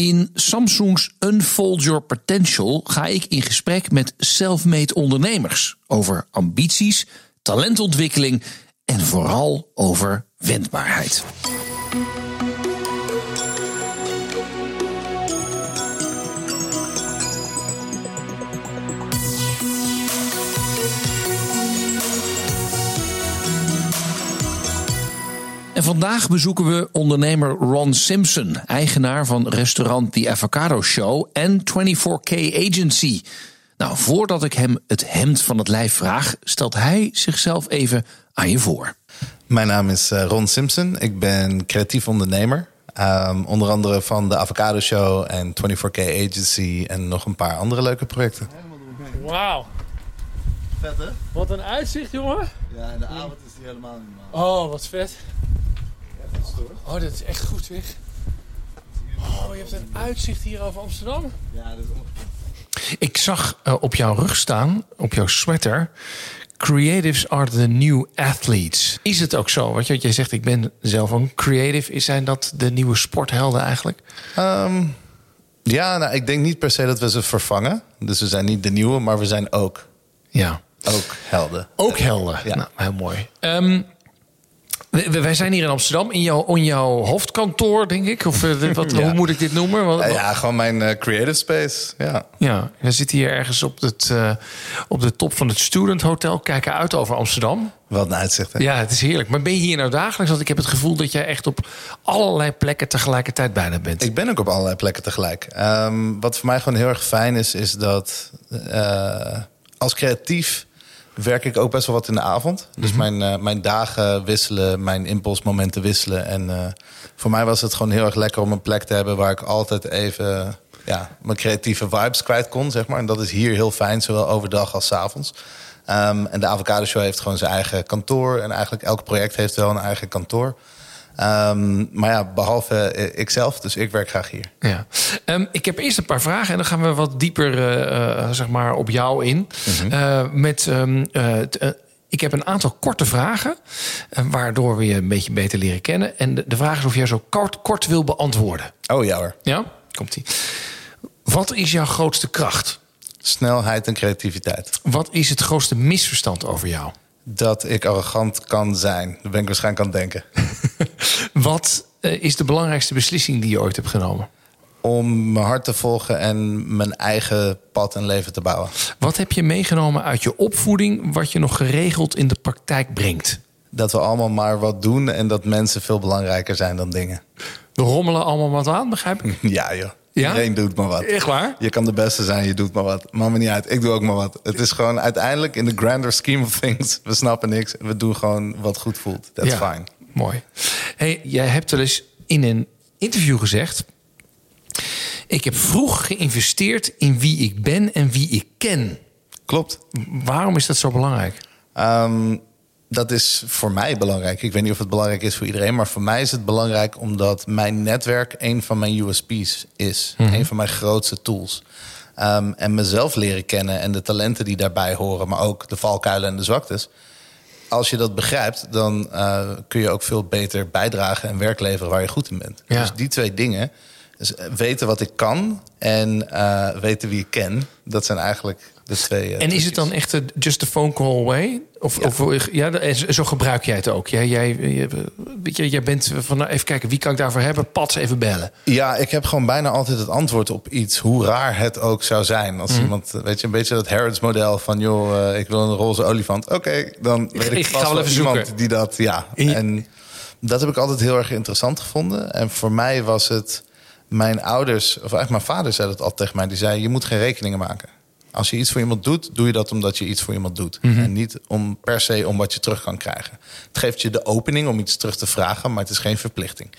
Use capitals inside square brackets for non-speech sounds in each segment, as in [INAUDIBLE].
In Samsung's Unfold Your Potential ga ik in gesprek met self-made ondernemers over ambities, talentontwikkeling en vooral over wendbaarheid. En vandaag bezoeken we ondernemer Ron Simpson, eigenaar van restaurant The Avocado Show en 24K Agency. Nou, voordat ik hem het hemd van het lijf vraag, stelt hij zichzelf even aan je voor. Mijn naam is eh, Ron Simpson. Ik ben creatief ondernemer. Um, onder andere van de Avocado Show en 24K Agency en nog een paar andere leuke projecten. Wauw. Vet hè? Wat een uitzicht, jongen. Ja, in de avond is die helemaal niet normaal. Oh, wat vet. Oh, dat is echt goed zeg. Oh, je hebt een uitzicht hier over Amsterdam. Ja, dat is ongekend. Ik zag uh, op jouw rug staan, op jouw sweater. Creatives are the new athletes. Is het ook zo? Want jij zegt, ik ben zelf een creative. Zijn dat de nieuwe sporthelden eigenlijk? Um, ja, nou, ik denk niet per se dat we ze vervangen. Dus we zijn niet de nieuwe, maar we zijn ook, Ja. ook helden. Ook helden. Ja. Nou, heel mooi. Ehm, wij zijn hier in Amsterdam, in jouw, in jouw hoofdkantoor, denk ik. Of eh, wat, [LAUGHS] Ja. hoe moet ik dit noemen? Wat- Ja, ja, gewoon mijn eh, creative space. Ja. Ja, we zitten hier ergens op, het, eh, op de top van het Student Hotel, kijken uit over Amsterdam. Wat een uitzicht. hè? Ja, het is heerlijk. Maar ben je hier nou dagelijks? Want ik heb het gevoel dat jij echt op allerlei plekken tegelijkertijd bijna bent. Ik ben ook op allerlei plekken tegelijk. Ehm, wat voor mij gewoon heel erg fijn is, is dat eh, als creatief werk ik ook best wel wat in de avond. Dus mijn, eh, mijn dagen wisselen, mijn impulsmomenten wisselen. En eh, voor mij was het gewoon heel erg lekker om een plek te hebben waar ik altijd even ja, mijn creatieve vibes kwijt kon, zeg maar. En dat is hier heel fijn, zowel overdag als 's avonds. Ehm, en de Avocado Show heeft gewoon zijn eigen kantoor. En eigenlijk elk project heeft wel een eigen kantoor. Ehm, maar ja, behalve eh, ikzelf, dus ik werk graag hier. Ja. Ehm, ik heb eerst een paar vragen en dan gaan we wat dieper eh, eh, zeg maar op jou in. Eh, met, ehm, eh, eh, ik heb een aantal korte vragen, waardoor we je een beetje beter leren kennen. En de, vraag is of jij zo kort, kort wil beantwoorden. Oh ja hoor. Ja? Komt-ie. Wat is jouw grootste kracht? Snelheid en creativiteit. Wat is het grootste misverstand over jou? Dat ik arrogant kan zijn. Daar ben ik waarschijnlijk aan het denken. [LAUGHS] Wat eh, is de belangrijkste beslissing die je ooit hebt genomen? Om mijn hart te volgen en mijn eigen pad en leven te bouwen. Wat heb je meegenomen uit je opvoeding, wat je nog geregeld in de praktijk brengt? Dat we allemaal maar wat doen en dat mensen veel belangrijker zijn dan dingen. We rommelen allemaal wat aan, begrijp ik? [LAUGHS] Ja joh. Ja? Iedereen doet maar wat. Echt waar? Je kan de beste zijn, je doet maar wat. Maakt me niet uit. Ik doe ook maar wat. Het is gewoon uiteindelijk in the grander scheme of things. We snappen niks. We doen gewoon wat goed voelt. That's Ja, fine. Mooi. Hey, jij hebt wel eens in een interview gezegd... ik heb vroeg geïnvesteerd in wie ik ben en wie ik ken. Klopt. Waarom is dat zo belangrijk? Ehm, dat is voor mij belangrijk. Ik weet niet of het belangrijk is voor iedereen, maar voor mij is het belangrijk omdat mijn netwerk een van mijn USP's is. Een van mijn grootste tools. Ehm, en mezelf leren kennen en de talenten die daarbij horen, maar ook de valkuilen en de zwaktes. Als je dat begrijpt, dan eh, kun je ook veel beter bijdragen en werk leveren waar je goed in bent. Ja. Dus die twee dingen, dus eh, weten wat ik kan en eh, weten wie ik ken, dat zijn eigenlijk de twee. eh, En is het dan echt just a phone call away? Of, Ja. of ja, en zo- gebruik jij het ook. Jij, jij, bent van nou, even kijken, wie kan ik daarvoor hebben? Pats even bellen. Ja, ik heb gewoon bijna altijd het antwoord op iets, hoe raar het ook zou zijn. Mhm. Als iemand, weet je, een beetje dat Harrods-model van, joh, eh, ik wil een roze olifant. Oké, dan weet ik, ik vast wel even iemand zoeken. die dat, ja. Je- En dat heb ik altijd heel erg interessant gevonden. En voor mij was het, mijn ouders, of eigenlijk mijn vader zei dat altijd tegen mij. Die zei, je moet geen rekeningen maken. Als je iets voor iemand doet, doe je dat omdat je iets voor iemand doet. Mhm. En niet om per se om wat je terug kan krijgen. Het geeft je de opening om iets terug te vragen, maar het is geen verplichting.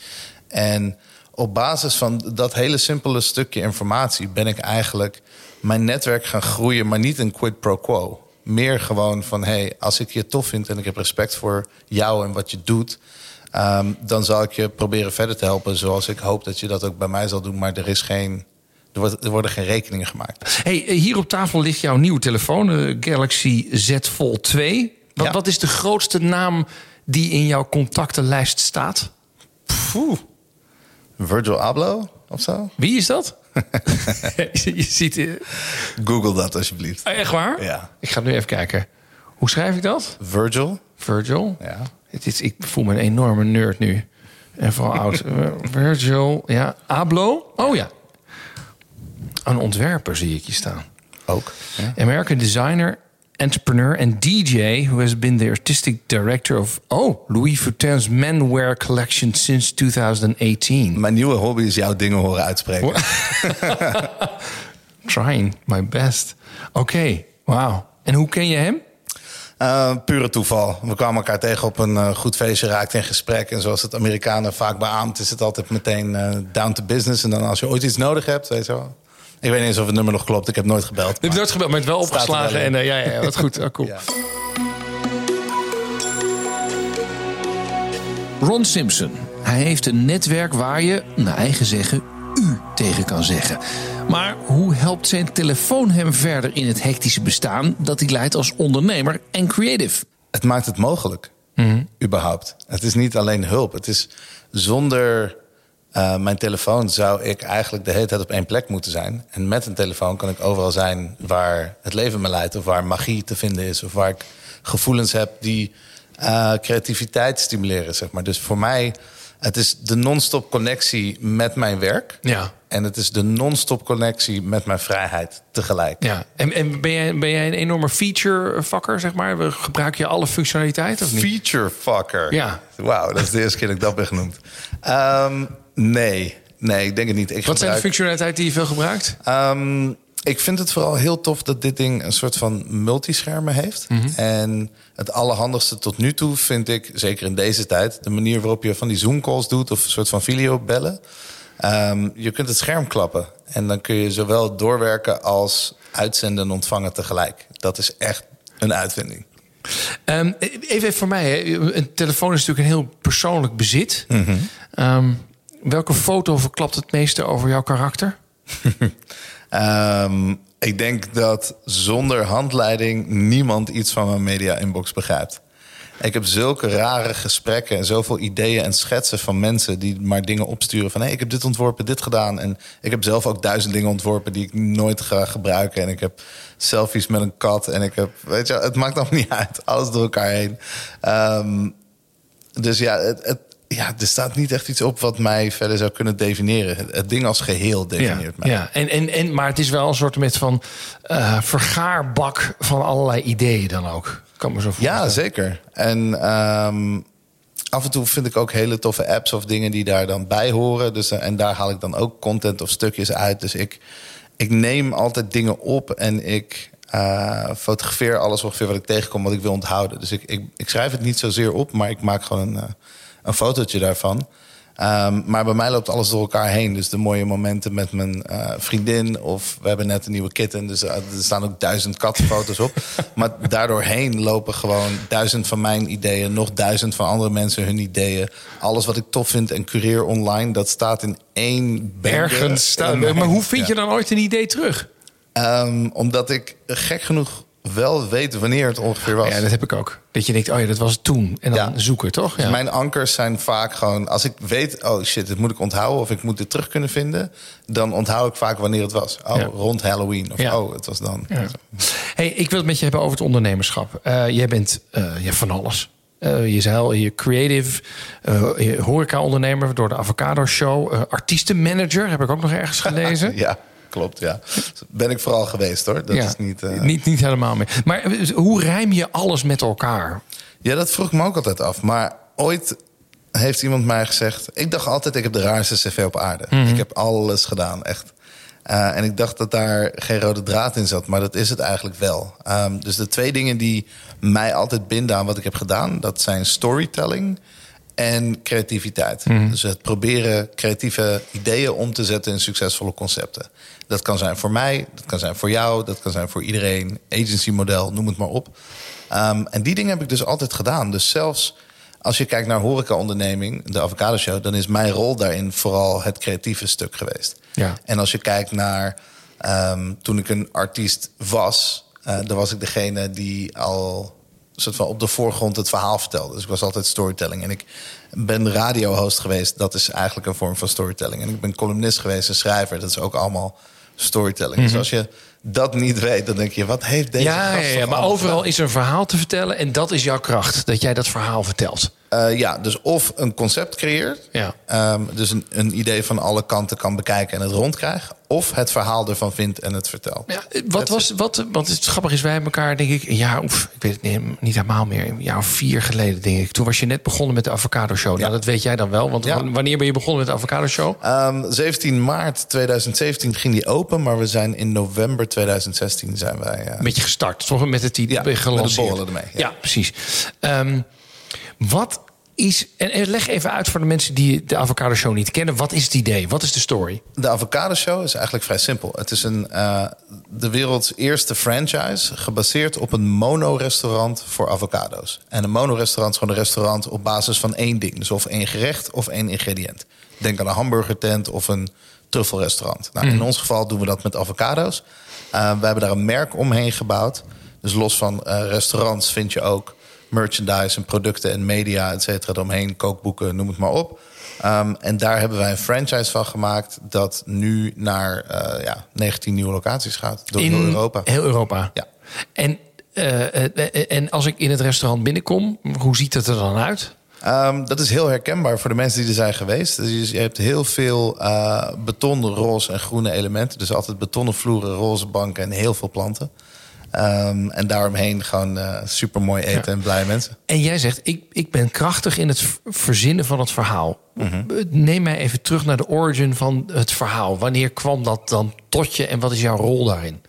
En op basis van dat hele simpele stukje informatie ben ik eigenlijk mijn netwerk gaan groeien, maar niet een quid pro quo. Meer gewoon van hey, als ik je tof vind en ik heb respect voor jou en wat je doet, ehm, dan zal ik je proberen verder te helpen zoals ik hoop dat je dat ook bij mij zal doen. Maar er is geen. Er, wordt, er worden geen rekeningen gemaakt. Hey, eh, hier op tafel ligt jouw nieuwe telefoon, de Galaxy Z Fold 2. Wat, Ja. wat is de grootste naam die in jouw contactenlijst staat? Poeh. Virgil Abloh. of zo. Wie is dat? [LAUGHS] [LAUGHS] je ziet... eh, Google dat alsjeblieft. oh, echt waar? Ja. Ik ga nu even kijken. Hoe schrijf ik dat? Virgil. Virgil? Ja. Het is, ik voel me een enorme nerd nu. En vooral oud. Eh, [LAUGHS] Virgil, ja. Ablo? Oh ja. Een ontwerper zie ik hier staan. Ook. Ja. American designer, entrepreneur en DJ who has been the artistic director of oh Louis Vuitton's menwear collection since 2018. Mijn nieuwe hobby is jouw dingen horen uitspreken. [LAUGHS] Trying my best. Oké, wauw. En hoe ken je hem? Uh, pure toeval. We kwamen elkaar tegen op een uh, goed feestje, raakten in gesprek. En zoals het Amerikanen vaak beaamt, is het altijd meteen uh, down to business. En dan als je ooit iets nodig hebt, weet je wel. Ik weet niet eens of het nummer nog klopt. Ik heb nooit gebeld. Je hebt nooit gebeld, maar het wel opgeslagen. wel. En eh, ja, ja, ja, wat goed. Oh, cool. Ja. [LAUGHS] Ron Simpson. Hij heeft een netwerk waar je, naar eigen zeggen, u tegen kan zeggen. Maar hoe helpt zijn telefoon hem verder in het hectische bestaan dat hij leidt als ondernemer en creative? Het maakt het mogelijk, überhaupt. Het is niet alleen hulp. Het is zonder eh, mijn telefoon zou ik eigenlijk de hele tijd op één plek moeten zijn. En met een telefoon kan ik overal zijn waar het leven me leidt, of waar magie te vinden is, of waar ik gevoelens heb die eh, creativiteit stimuleren, zeg maar. Dus voor mij, het is de non-stop connectie met mijn werk. Ja. En het is de non-stop connectie met mijn vrijheid tegelijk. Ja, en, en ben, jij, ben jij een enorme feature-vakker, zeg maar? Gebruik je alle functionaliteiten of niet? Feature fucker. Ja. Wauw, dat is de eerste keer dat ik dat ben genoemd. Ehm, nee, nee, ik denk het niet. Ik Wat zijn de functionaliteiten die je veel gebruikt? Ehm, ik vind het vooral heel tof dat dit ding een soort van multischermen heeft. Mhm. En het allerhandigste tot nu toe vind ik, zeker in deze tijd, de manier waarop je van die Zoom-calls doet of een soort van videobellen. Ehm je kunt het scherm klappen en dan kun je zowel doorwerken als uitzenden en ontvangen tegelijk. Dat is echt een uitvinding. Ehm, even, even voor mij, hè. een telefoon is natuurlijk een heel persoonlijk bezit. Ehm, welke foto verklapt het meeste over jouw karakter? [LAUGHS] Ehm, ik denk dat zonder handleiding niemand iets van mijn media inbox begrijpt. Ik heb zulke rare gesprekken en zoveel ideeën en schetsen van mensen die maar dingen opsturen van hé, ik heb dit ontworpen, dit gedaan. En ik heb zelf ook duizend dingen ontworpen die ik nooit ga gebruiken. En ik heb selfies met een kat en ik heb, weet je, het maakt allemaal niet uit. Alles door elkaar heen. Ehm, dus ja, het, ja, er staat niet echt iets op wat mij verder zou kunnen definiëren. Het, ding als geheel definieert mij. ja. En, en, en, maar het is wel een soort met van eh, vergaarbak van allerlei ideeën dan ook. Kan me zo voorstellen. Ja, zeker. En ehm, af en toe vind ik ook hele toffe apps of dingen die daar dan bij horen. Dus, eh, en daar haal ik dan ook content of stukjes uit. Dus ik, ik neem altijd dingen op en ik eh, fotografeer alles ongeveer wat ik tegenkom, wat ik wil onthouden. Dus ik, ik, ik schrijf het niet zozeer op, maar ik maak gewoon een, een fotootje daarvan. Ehm, maar bij mij loopt alles door elkaar heen. Dus de mooie momenten met mijn eh, vriendin. Of we hebben net een nieuwe kitten. Dus eh, er staan ook duizend kattenfoto's op. [LAUGHS] maar daardoorheen lopen gewoon duizend van mijn ideeën. Nog duizend van andere mensen hun ideeën. Alles wat ik tof vind en cureer online. Dat staat in één Ergens staan. Maar hoe vind je dan ooit een idee terug? Ehm, omdat ik gek genoeg wel weet wanneer het ongeveer was. Ja, dat heb ik ook. Dat je denkt, oh ja, dat was het toen. En dan Ja. zoeken, toch? Dus Ja. mijn ankers zijn vaak gewoon... als ik weet, oh shit, dit moet ik onthouden... of ik moet dit terug kunnen vinden... dan onthoud ik vaak wanneer het was. Oh, Ja. rond Halloween. Of Ja. oh, het was dan. Hey, ik wil het met je hebben over het ondernemerschap. Eh, jij bent eh, je van alles. Eh, je zei al, je creative, horeca-ondernemer door de Avocado Show. artiestenmanager, heb ik ook nog ergens gelezen. [LAUGHS] Ja, klopt, ja. Ben ik vooral geweest, hoor. Dat Ja, is niet... eh, niet... Niet helemaal meer. Maar eh, hoe rijm je alles met elkaar? Ja, dat vroeg ik me ook altijd af. Maar ooit heeft iemand mij gezegd... Ik dacht altijd, ik heb de raarste cv op aarde. Mhm. Ik heb alles gedaan, echt. Eh, en ik dacht dat daar geen rode draad in zat. Maar dat is het eigenlijk wel. Ehm, dus de twee dingen die mij altijd binden aan wat ik heb gedaan... dat zijn storytelling en creativiteit. Dus het proberen creatieve ideeën om te zetten in succesvolle concepten. Dat kan zijn voor mij, dat kan zijn voor jou... dat kan zijn voor iedereen, agency model, noem het maar op. Ehm, en die dingen heb ik dus altijd gedaan. Dus zelfs als je kijkt naar horecaonderneming, de Avocado Show... dan is mijn rol daarin vooral het creatieve stuk geweest. Ja. En als je kijkt naar ehm, toen ik een artiest was... eh, dan was ik degene die al soort van op de voorgrond het verhaal vertelde. Dus ik was altijd storytelling. En ik ben radiohost geweest. Dat is eigenlijk een vorm van storytelling. En ik ben columnist geweest en schrijver. Dat is ook allemaal storytelling. Dus als je dat niet weet, dan denk je, wat heeft deze Ja, gast ja, ja, maar overal is er een verhaal te vertellen. En dat is jouw kracht, dat jij dat verhaal vertelt. Eh, ja, dus of een concept creëert. Ja. Ehm, dus een, een idee van alle kanten kan bekijken en het rondkrijgt. Of het verhaal ervan vindt en het vertelt. Ja, wat was, wat, want het grappig is, wij hebben elkaar, denk ik, een jaar of, ik weet het niet, niet helemaal meer, een jaar of vier geleden, denk ik. Toen was je net begonnen met de Avocado Show. Nou, dat weet jij dan wel, want Ja. wanneer ben je begonnen met de Avocado Show? Ehm, 17 maart 2017 ging die open, maar we zijn in november 2016 zijn wij. eh, Een beetje gestart, toch? Met het idee Ja, met de gelanceerd. ermee, Ja, ja. precies. Ehm, wat is, en, leg even uit voor de mensen die de Avocado Show niet kennen. Wat is het idee? Wat is de story? De Avocado Show is eigenlijk vrij simpel. Het is een, eh, de werelds eerste franchise gebaseerd op een mono-restaurant voor avocado's. En een mono-restaurant is gewoon een restaurant op basis van één ding. Dus of één gerecht of één ingrediënt. Denk aan een hamburgertent of een truffelrestaurant. Nou, In ons geval doen we dat met avocado's. Eh, we hebben daar een merk omheen gebouwd. Dus los van eh, restaurants vind je ook merchandise en producten en media, et cetera, eromheen. Kookboeken, noem het maar op. Ehm, en daar hebben wij een franchise van gemaakt... dat nu naar eh, ja, 19 nieuwe locaties gaat. Door heel Europa. Heel Europa. Ja. En, eh, eh, en als ik in het restaurant binnenkom, hoe ziet het er dan uit? Ehm, dat is heel herkenbaar voor de mensen die er zijn geweest. Dus je, hebt heel veel eh beton, roze en groene elementen. Dus altijd betonnen vloeren, roze banken en heel veel planten. Ehm, en daaromheen gewoon eh super mooi eten en blije mensen. En jij zegt, ik, ik ben krachtig in het verzinnen van het verhaal. Neem mij even terug naar de origin van het verhaal. Wanneer kwam dat dan tot je en wat is jouw rol daarin?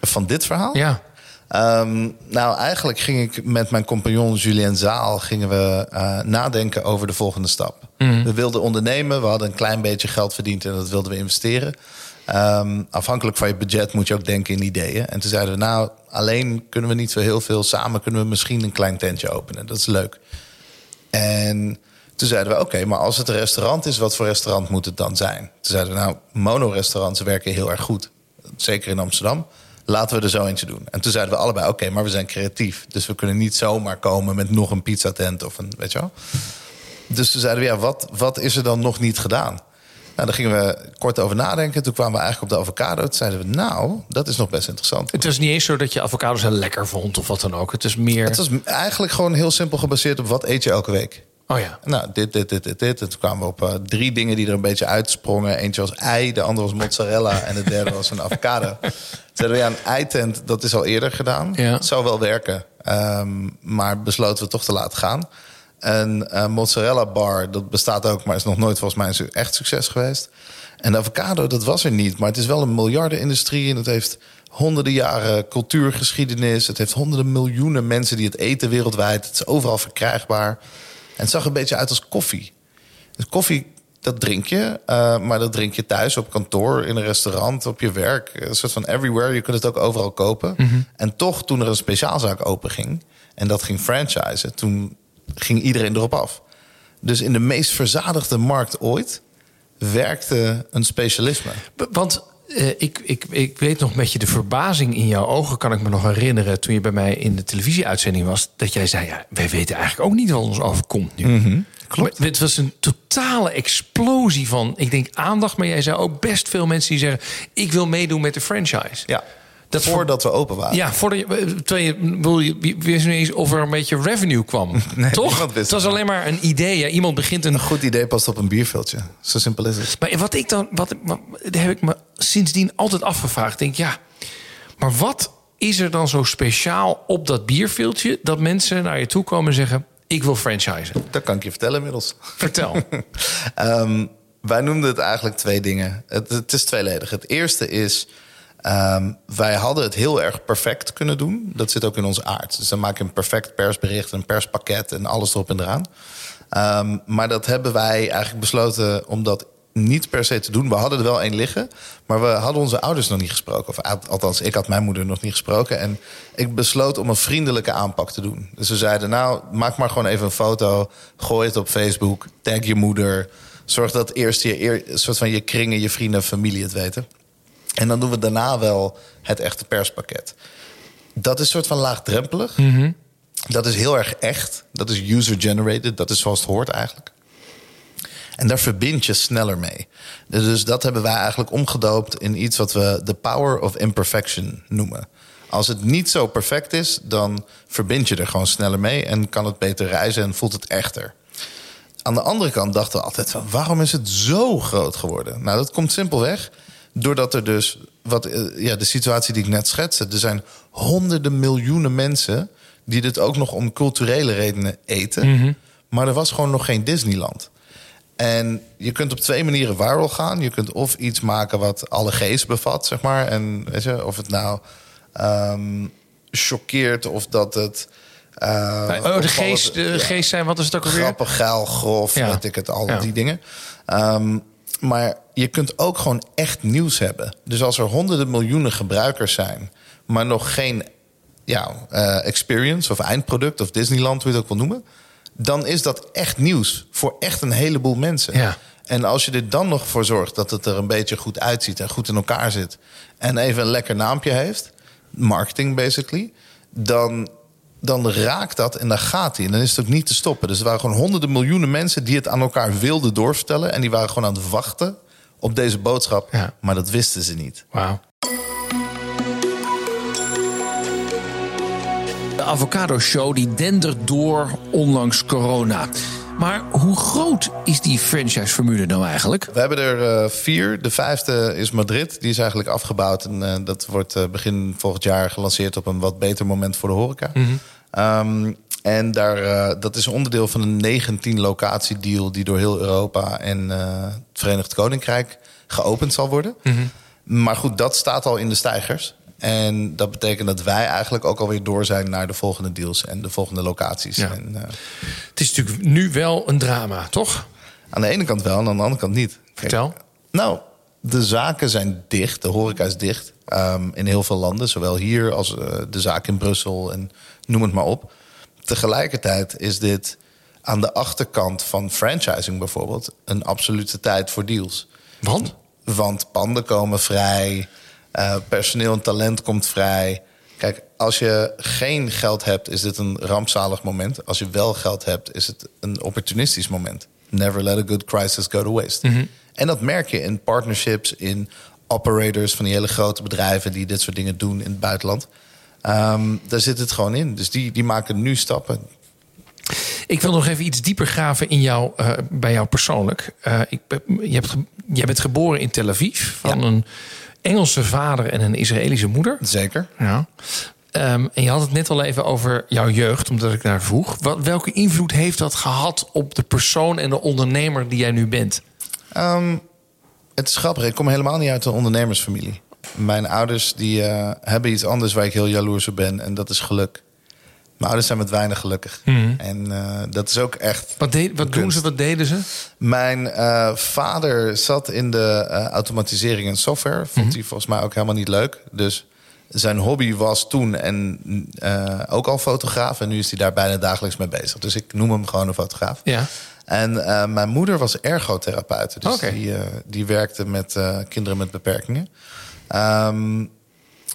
Van dit verhaal? Ja. Ehm, nou, eigenlijk ging ik met mijn compagnon Julien Zaal gingen we eh, nadenken over de volgende stap. We wilden ondernemen, we hadden een klein beetje geld verdiend en dat wilden we investeren. Ehm, afhankelijk van je budget moet je ook denken in ideeën. En toen zeiden we, nou, alleen kunnen we niet zo heel veel. Samen kunnen we misschien een klein tentje openen. Dat is leuk. En toen zeiden we, oké, maar als het een restaurant is, wat voor restaurant moet het dan zijn? Toen zeiden we, nou, mono-restaurants werken heel erg goed. Zeker in Amsterdam. Laten we er zo eentje doen. En toen zeiden we allebei, oké, maar we zijn creatief. Dus we kunnen niet zomaar komen met nog een pizzatent of een, weet je wel. Dus toen zeiden we, ja, wat, wat is er dan nog niet gedaan? Nou, daar gingen we kort over nadenken. Toen kwamen we eigenlijk op de avocado. Toen zeiden we, nou, dat is nog best interessant. Het was niet eens zo dat je avocados heel lekker vond of wat dan ook. Het is meer... Het was eigenlijk gewoon heel simpel gebaseerd op wat eet je elke week. Oh ja. Nou, dit, dit, dit, dit, dit. En toen kwamen we op eh, drie dingen die er een beetje uitsprongen. Eentje was ei, de andere was mozzarella en de derde was een [LAUGHS] avocado. Toen zeiden we, ja, een eitent, dat is al eerder gedaan. Ja. Het zou wel werken, ehm, maar besloten we toch te laten gaan. Een eh, mozzarella bar, dat bestaat ook, maar is nog nooit volgens mij echt succes geweest. En de avocado, dat was er niet. Maar het is wel een miljardenindustrie en het heeft honderden jaren cultuurgeschiedenis. Het heeft honderden miljoenen mensen die het eten wereldwijd. Het is overal verkrijgbaar. En het zag een beetje uit als koffie. Dus koffie, dat drink je. eh, maar dat drink je thuis, op kantoor, in een restaurant, op je werk. Een soort van everywhere. Je kunt het ook overal kopen. En toch, toen er een speciaalzaak open ging... en dat ging franchisen, toen ging iedereen erop af. Dus in de meest verzadigde markt ooit... werkte een specialisme. Want eh, ik, ik, ik weet nog met je de verbazing in jouw ogen, kan ik me nog herinneren. toen je bij mij in de televisieuitzending was. dat jij zei: ja, Wij weten eigenlijk ook niet wat ons overkomt nu. klopt. Maar Het was een totale explosie van, ik denk, aandacht. Maar jij zei ook best veel mensen die zeggen: Ik wil meedoen met de franchise. Ja, Dat voordat we open waren. Ja, voordat je, terwijl je, wil je wist niet eens of er een beetje revenue kwam. [LAUGHS] Nee, Toch? Het was alleen maar een idee. Ja, iemand begint een Een goed idee past op een bierveeltje. Zo simpel is het. Maar wat ik dan, wat, wat heb ik me sindsdien altijd afgevraagd. Denk ja, maar wat is er dan zo speciaal op dat bierveeltje dat mensen naar je toe komen en zeggen: Ik wil franchisen? Dat kan ik je vertellen inmiddels. Vertel. [LAUGHS] Ehm, wij noemden het eigenlijk twee dingen. Het, het is tweeledig. Het eerste is, ehm, wij hadden het heel erg perfect kunnen doen. Dat zit ook in onze aard. Dus dan maak je een perfect persbericht, een perspakket en alles erop en eraan. Ehm, maar dat hebben wij eigenlijk besloten om dat niet per se te doen. We hadden er wel één liggen, maar we hadden onze ouders nog niet gesproken. Of al- althans, ik had mijn moeder nog niet gesproken. En ik besloot om een vriendelijke aanpak te doen. Dus we zeiden, nou, maak maar gewoon even een foto. Gooi het op Facebook, tag je moeder. Zorg dat eerst je, soort van je kringen, je vrienden en familie het weten. En dan doen we daarna wel het echte perspakket. Dat is een soort van laagdrempelig. Dat is heel erg echt. Dat is user-generated. Dat is zoals het hoort eigenlijk. En daar verbind je sneller mee. Dus dat hebben wij eigenlijk omgedoopt in iets wat we the power of imperfection noemen. Als het niet zo perfect is, dan verbind je er gewoon sneller mee en kan het beter reizen en voelt het echter. Aan de andere kant dachten we altijd van waarom is het zo groot geworden? Nou, dat komt simpelweg doordat er dus wat eh, ja, de situatie die ik net schetste, er zijn honderden miljoenen mensen die dit ook nog om culturele redenen eten, maar er was gewoon nog geen Disneyland. En je kunt op twee manieren viral gaan. Je kunt of iets maken wat alle geest bevat, zeg maar. En weet je, of het nou ehm choqueert of dat het. eh, oh, de geest, de ja, geest zijn, wat is het ook alweer? grappig, geil, grof, Ja. weet ik het, al Ja. die dingen. Ehm, maar je kunt ook gewoon echt nieuws hebben. Dus als er honderden miljoenen gebruikers zijn, maar nog geen ja, eh, experience of eindproduct of Disneyland, hoe je het ook wil noemen, dan is dat echt nieuws voor echt een heleboel mensen. Ja. En als je er dan nog voor zorgt dat het er een beetje goed uitziet en goed in elkaar zit en even een lekker naampje heeft, marketing basically, dan, dan raakt dat en dan gaat hij. En dan is het ook niet te stoppen. Dus er waren gewoon honderden miljoenen mensen die het aan elkaar wilden doorvertellen en die waren gewoon aan het wachten op deze boodschap, Ja. maar dat wisten ze niet. Wauw. De Avocado Show die dendert door ondanks corona. Maar hoe groot is die franchise-formule nou eigenlijk? We hebben er eh, vier. De vijfde is Madrid. Die is eigenlijk afgebouwd. En eh, dat wordt eh, begin volgend jaar gelanceerd op een wat beter moment voor de horeca. Ehm, en daar, eh, dat is onderdeel van een 19 locatie deal die door heel Europa en eh, het Verenigd Koninkrijk geopend zal worden. Maar goed, dat staat al in de stijgers. En dat betekent dat wij eigenlijk ook alweer door zijn naar de volgende deals en de volgende locaties. Ja. En, eh, Het is natuurlijk nu wel een drama, toch? aan de ene kant wel en aan de andere kant niet. Kijk, Vertel. Nou, de zaken zijn dicht, de horeca is dicht ehm, in heel veel landen, zowel hier als eh, de zaak in Brussel en noem het maar op. Tegelijkertijd is dit aan de achterkant van franchising bijvoorbeeld een absolute tijd voor deals. Want? Want panden komen vrij, eh, personeel en talent komt vrij. Kijk, als je geen geld hebt, is dit een rampzalig moment. Als je wel geld hebt, is het een opportunistisch moment. Never let a good crisis go to waste. En dat merk je in partnerships, in operators van die hele grote bedrijven die dit soort dingen doen in het buitenland. Ehm, daar zit het gewoon in. Dus die, die maken nu stappen. Ik wil nog even iets dieper graven in jou, eh, bij jou persoonlijk. Eh, ik, je hebt, jij bent geboren in Tel Aviv van Ja. een Engelse vader en een Israëlische moeder. Zeker. Ja. Ehm, en je had het net al even over jouw jeugd, omdat ik daar vroeg. Wat, welke invloed heeft dat gehad op de persoon en de ondernemer die jij nu bent? Ehm, het is grappig. Ik kom helemaal niet uit een ondernemersfamilie. Mijn ouders die, eh, hebben iets anders waar ik heel jaloers op ben. En dat is geluk. Mijn ouders zijn met weinig gelukkig. En eh, dat is ook echt... Wat, deed, wat doen ze, wat deden ze? Mijn eh, vader zat in de automatisering en software. Vond hij volgens mij ook helemaal niet leuk. Dus zijn hobby was toen en ook al fotograaf. En nu is hij daar bijna dagelijks mee bezig. Dus ik noem hem gewoon een fotograaf. Ja. En eh, mijn moeder was ergotherapeut. Dus die, eh, die werkte met eh, kinderen met beperkingen. Ehm,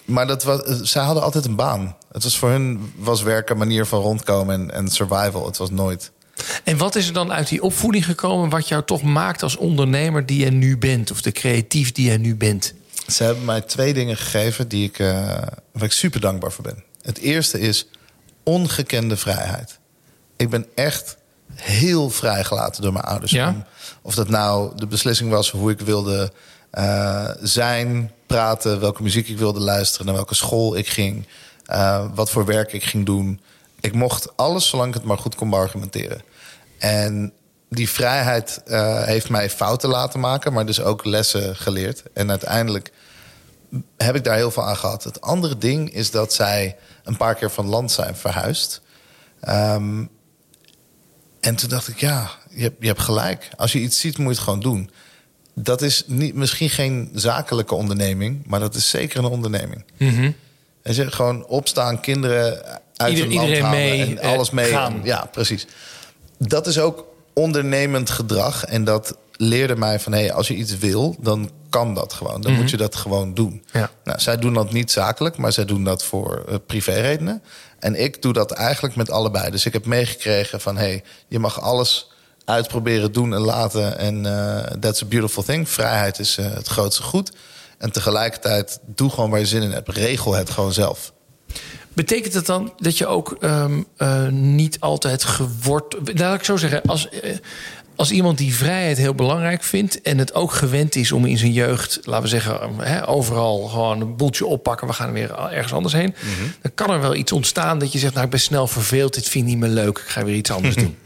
maar dat was, zij hadden altijd een baan. Het was voor hun was werk een manier van rondkomen en, en survival. Het was nooit. En wat is er dan uit die opvoeding gekomen wat jou toch maakt als ondernemer die je nu bent? Of de creatief die je nu bent? Ze hebben mij twee dingen gegeven die ik, waar ik super dankbaar voor ben. Het eerste is ongekende vrijheid. Ik ben echt heel vrijgelaten door mijn ouders. Ja? Om- Of dat nou de beslissing was hoe ik wilde eh, zijn, praten, welke muziek ik wilde luisteren, naar welke school ik ging, eh, wat voor werk ik ging doen. Ik mocht alles zolang ik het maar goed kon beargumenteren. En die vrijheid eh, heeft mij fouten laten maken, maar dus ook lessen geleerd. En uiteindelijk heb ik daar heel veel aan gehad. Het andere ding is dat zij een paar keer van land zijn verhuisd. Ehm, en toen dacht ik, ja, je hebt, je hebt gelijk. Als je iets ziet, moet je het gewoon doen. Dat is niet, misschien geen zakelijke onderneming, maar dat is zeker een onderneming. En je, gewoon opstaan, kinderen uit Ieder- hun land iedereen halen mee, en eh, alles mee. gaan. Ja, precies. Dat is ook ondernemend gedrag. En dat leerde mij van... Hey, als je iets wil, dan kan dat gewoon. Dan moet je dat gewoon doen. Ja. Nou, zij doen dat niet zakelijk, maar zij doen dat voor uh, privéredenen. En ik doe dat eigenlijk met allebei. Dus ik heb meegekregen van... hey, je mag alles uitproberen, doen en laten. En uh, that's a beautiful thing. Vrijheid is uh, het grootste goed. En tegelijkertijd, doe gewoon waar je zin in hebt. Regel het gewoon zelf. Betekent het dan dat je ook um, uh, niet altijd geword... Laat ik zo zeggen, als, als iemand die vrijheid heel belangrijk vindt... en het ook gewend is om in zijn jeugd, laten we zeggen... Hè, overal gewoon een boeltje oppakken... we gaan weer ergens anders heen... Mm -hmm. dan kan er wel iets ontstaan dat je zegt... nou, ik ben snel verveeld, dit vind ik niet meer leuk... ik ga weer iets anders [LAUGHS] doen.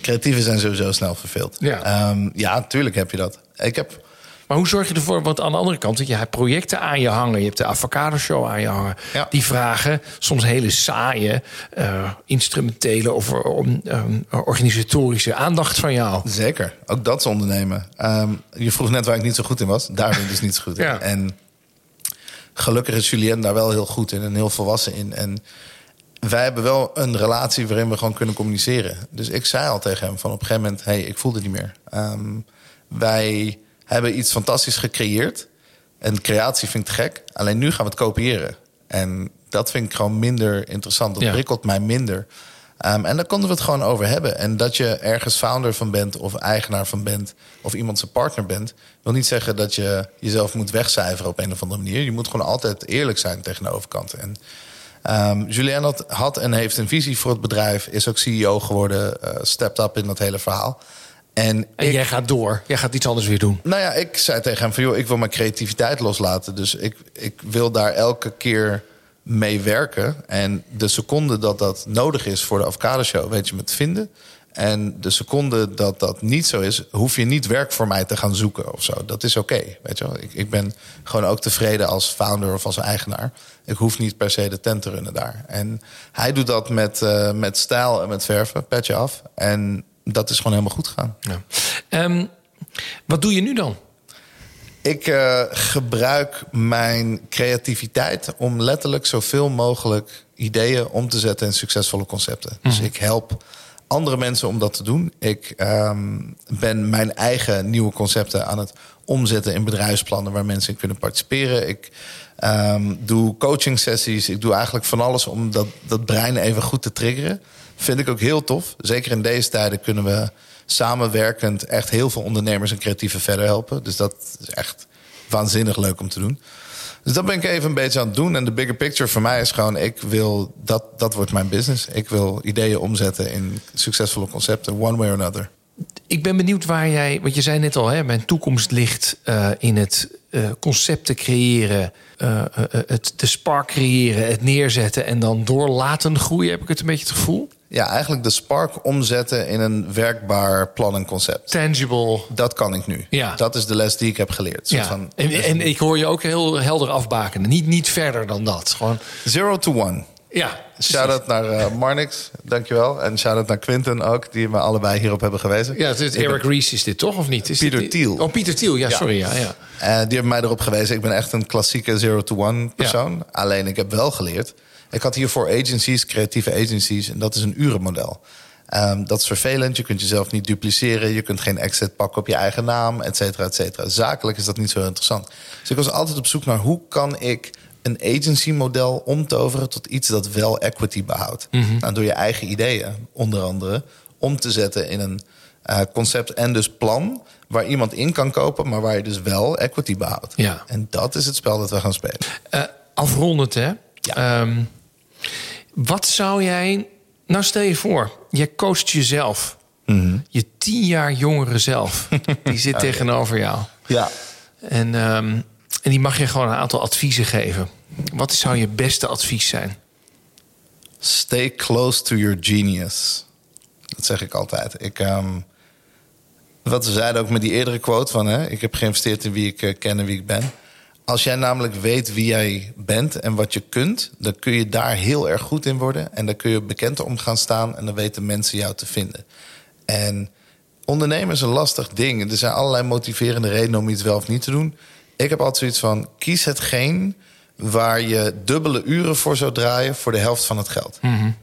Creatieven zijn sowieso snel verveeld. Ja, um, ja tuurlijk heb je dat. Ik heb... Maar hoe zorg je ervoor? Want aan de andere kant, je hebt projecten aan je hangen. Je hebt de Avocado Show aan je hangen. Ja. Die vragen soms hele saaie, uh, instrumentele of um, um, organisatorische aandacht van jou. Zeker, ook dat is ondernemen. Um, je vroeg net waar ik niet zo goed in was. Daar ben ik dus niet zo goed in. Ja. En gelukkig is Julien daar wel heel goed in en heel volwassen in. En wij hebben wel een relatie waarin we gewoon kunnen communiceren. Dus ik zei al tegen hem van op een gegeven moment... hey, ik voelde niet meer. Um, wij hebben iets fantastisch gecreëerd. En creatie vind ik gek. Alleen nu gaan we het kopiëren. En dat vind ik gewoon minder interessant. Dat Ja. prikkelt mij minder. Um, en daar konden we het gewoon over hebben. En dat je ergens founder van bent of eigenaar van bent... of iemand zijn partner bent... wil niet zeggen dat je jezelf moet wegcijferen op een of andere manier. Je moet gewoon altijd eerlijk zijn tegen de overkant. En um, Julien had, had en heeft een visie voor het bedrijf... is ook CEO geworden, uh, stepped up in dat hele verhaal... En, En ik, jij gaat door. Jij gaat iets anders weer doen. nou ja, ik zei tegen hem van... joh, ik wil mijn creativiteit loslaten. Dus ik, ik wil daar elke keer mee werken. En de seconde dat dat nodig is voor de Avocado Show... weet je me te vinden. En de seconde dat dat niet zo is... hoef je niet werk voor mij te gaan zoeken of zo. Dat is oké, weet je wel. Ik, ik ben gewoon ook tevreden als founder of als eigenaar. Ik hoef niet per se de tent te runnen daar. En hij doet dat met, uh, met stijl en met verven, petje af. En dat is gewoon helemaal goed gegaan. Ja. Um, wat doe je nu dan? Ik uh, gebruik mijn creativiteit om letterlijk zoveel mogelijk ideeën om te zetten in succesvolle concepten. Mm. Dus ik help andere mensen om dat te doen. Ik um, ben mijn eigen nieuwe concepten aan het omzetten in bedrijfsplannen waar mensen in kunnen participeren. Ik um, doe coaching sessies. Ik doe eigenlijk van alles om dat, dat brein even goed te triggeren. Vind ik ook heel tof. Zeker in deze tijden kunnen we samenwerkend echt heel veel ondernemers en creatieven verder helpen. Dus dat is echt waanzinnig leuk om te doen. Dus dat ben ik even een beetje aan het doen. En de bigger picture voor mij is gewoon, ik wil, dat, dat wordt mijn business. Ik wil ideeën omzetten in succesvolle concepten, one way or another. Ik ben benieuwd waar jij, want je zei net al, hè, mijn toekomst ligt uh, in het uh, concepten creëren, uh, het de spark creëren, het neerzetten en dan door laten groeien. Heb ik het een beetje het gevoel? Ja, eigenlijk de spark omzetten in een werkbaar plan en concept. Tangible. Dat kan ik nu. Ja. Dat is de les die ik heb geleerd. Ja. Van, en, en ik hoor je ook heel helder afbakenen. Niet, niet verder dan dat. Gewoon... Zero to one. Ja. Shout-out naar uh, Marnix, dankjewel. En shout-out naar Quinten ook, die me allebei hierop hebben gewezen. Ja, het is Eric Ries is dit toch, of niet? Is Pieter dit... Thiel. Oh, Pieter Thiel, ja, sorry. Ja. Ja, ja. Uh, die hebben mij erop gewezen. Ik ben echt een klassieke zero-to-one persoon. Ja. Alleen, ik heb wel geleerd... Ik had hiervoor agencies, creatieve agencies... en dat is een urenmodel. Um, dat is vervelend, je kunt jezelf niet dupliceren... je kunt geen exit pakken op je eigen naam, et cetera, et cetera. Zakelijk is dat niet zo interessant. Dus ik was altijd op zoek naar hoe kan ik een agency-model omtoveren tot iets dat wel equity behoudt. Mm -hmm. nou, door je eigen ideeën, onder andere, om te zetten in een uh, concept en dus plan waar iemand in kan kopen, maar waar je dus wel equity behoudt. Ja. En dat is het spel dat we gaan spelen. Uh, afrondend, hè? Ja. Um, wat zou jij. Nou, stel je voor, je coacht jezelf. Mhm. Mm -hmm. Je tien jaar jongere zelf. [LAUGHS] Die zit okay. tegenover jou. Ja. En, um, en die mag je gewoon een aantal adviezen geven. Wat zou je beste advies zijn? Stay close to your genius. Dat zeg ik altijd. Ik, um, wat we zeiden ook met die eerdere quote van... Hè, ik heb geïnvesteerd in wie ik uh, ken en wie ik ben. Als jij namelijk weet wie jij bent en wat je kunt... dan kun je daar heel erg goed in worden. En dan kun je bekend om gaan staan... en dan weten mensen jou te vinden. En ondernemen is een lastig ding. Er zijn allerlei motiverende redenen om iets wel of niet te doen. Ik heb altijd zoiets van... kies hetgeen waar je dubbele uren voor zou draaien... voor de helft van het geld. Mm -hmm.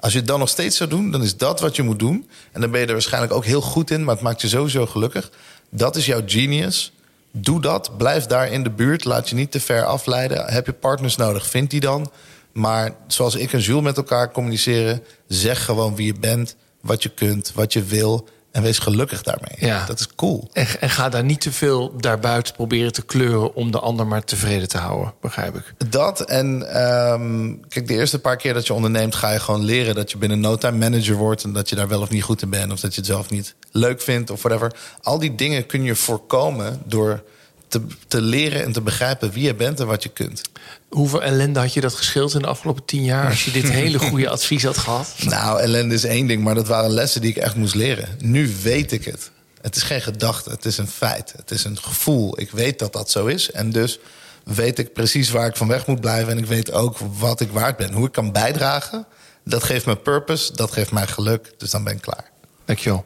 Als je het dan nog steeds zou doen, dan is dat wat je moet doen. En dan ben je er waarschijnlijk ook heel goed in, maar het maakt je sowieso gelukkig. Dat is jouw genius. Doe dat. Blijf daar in de buurt. Laat je niet te ver afleiden. Heb je partners nodig? Vind die dan. Maar zoals ik en Jules met elkaar communiceren, zeg gewoon wie je bent, wat je kunt, wat je wil. En wees gelukkig daarmee. Ja. Dat is cool. En, en ga daar niet te veel daarbuiten proberen te kleuren om de ander maar tevreden te houden, begrijp ik. Dat en ehm, kijk, de eerste paar keer dat je onderneemt, ga je gewoon leren dat je binnen no time manager wordt en dat je daar wel of niet goed in bent, of dat je het zelf niet leuk vindt of whatever. Al die dingen kun je voorkomen door te, te leren en te begrijpen wie je bent en wat je kunt. Hoeveel ellende had je dat geschild in de afgelopen tien jaar als je dit [LAUGHS] hele goede advies had gehad? Nou, ellende is één ding, maar dat waren lessen die ik echt moest leren. Nu weet ik het. Het is geen gedachte, het is een feit. Het is een gevoel. Ik weet dat dat zo is. En dus weet ik precies waar ik van weg moet blijven. En ik weet ook wat ik waard ben. Hoe ik kan bijdragen, dat geeft me purpose, dat geeft mij geluk. Dus dan ben ik klaar. Dankjewel.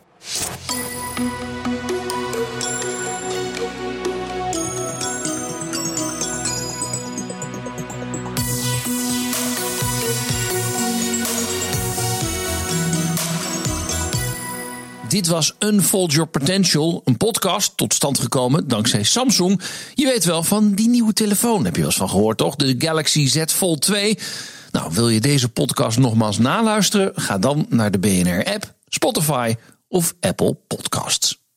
Dit was Unfold Your Potential, een podcast tot stand gekomen dankzij Samsung. Je weet wel van die nieuwe telefoon, heb je wel eens van gehoord toch? De Galaxy Z Fold 2. Nou, wil je deze podcast nogmaals naluisteren? Ga dan naar de BNR-app, Spotify of Apple Podcasts.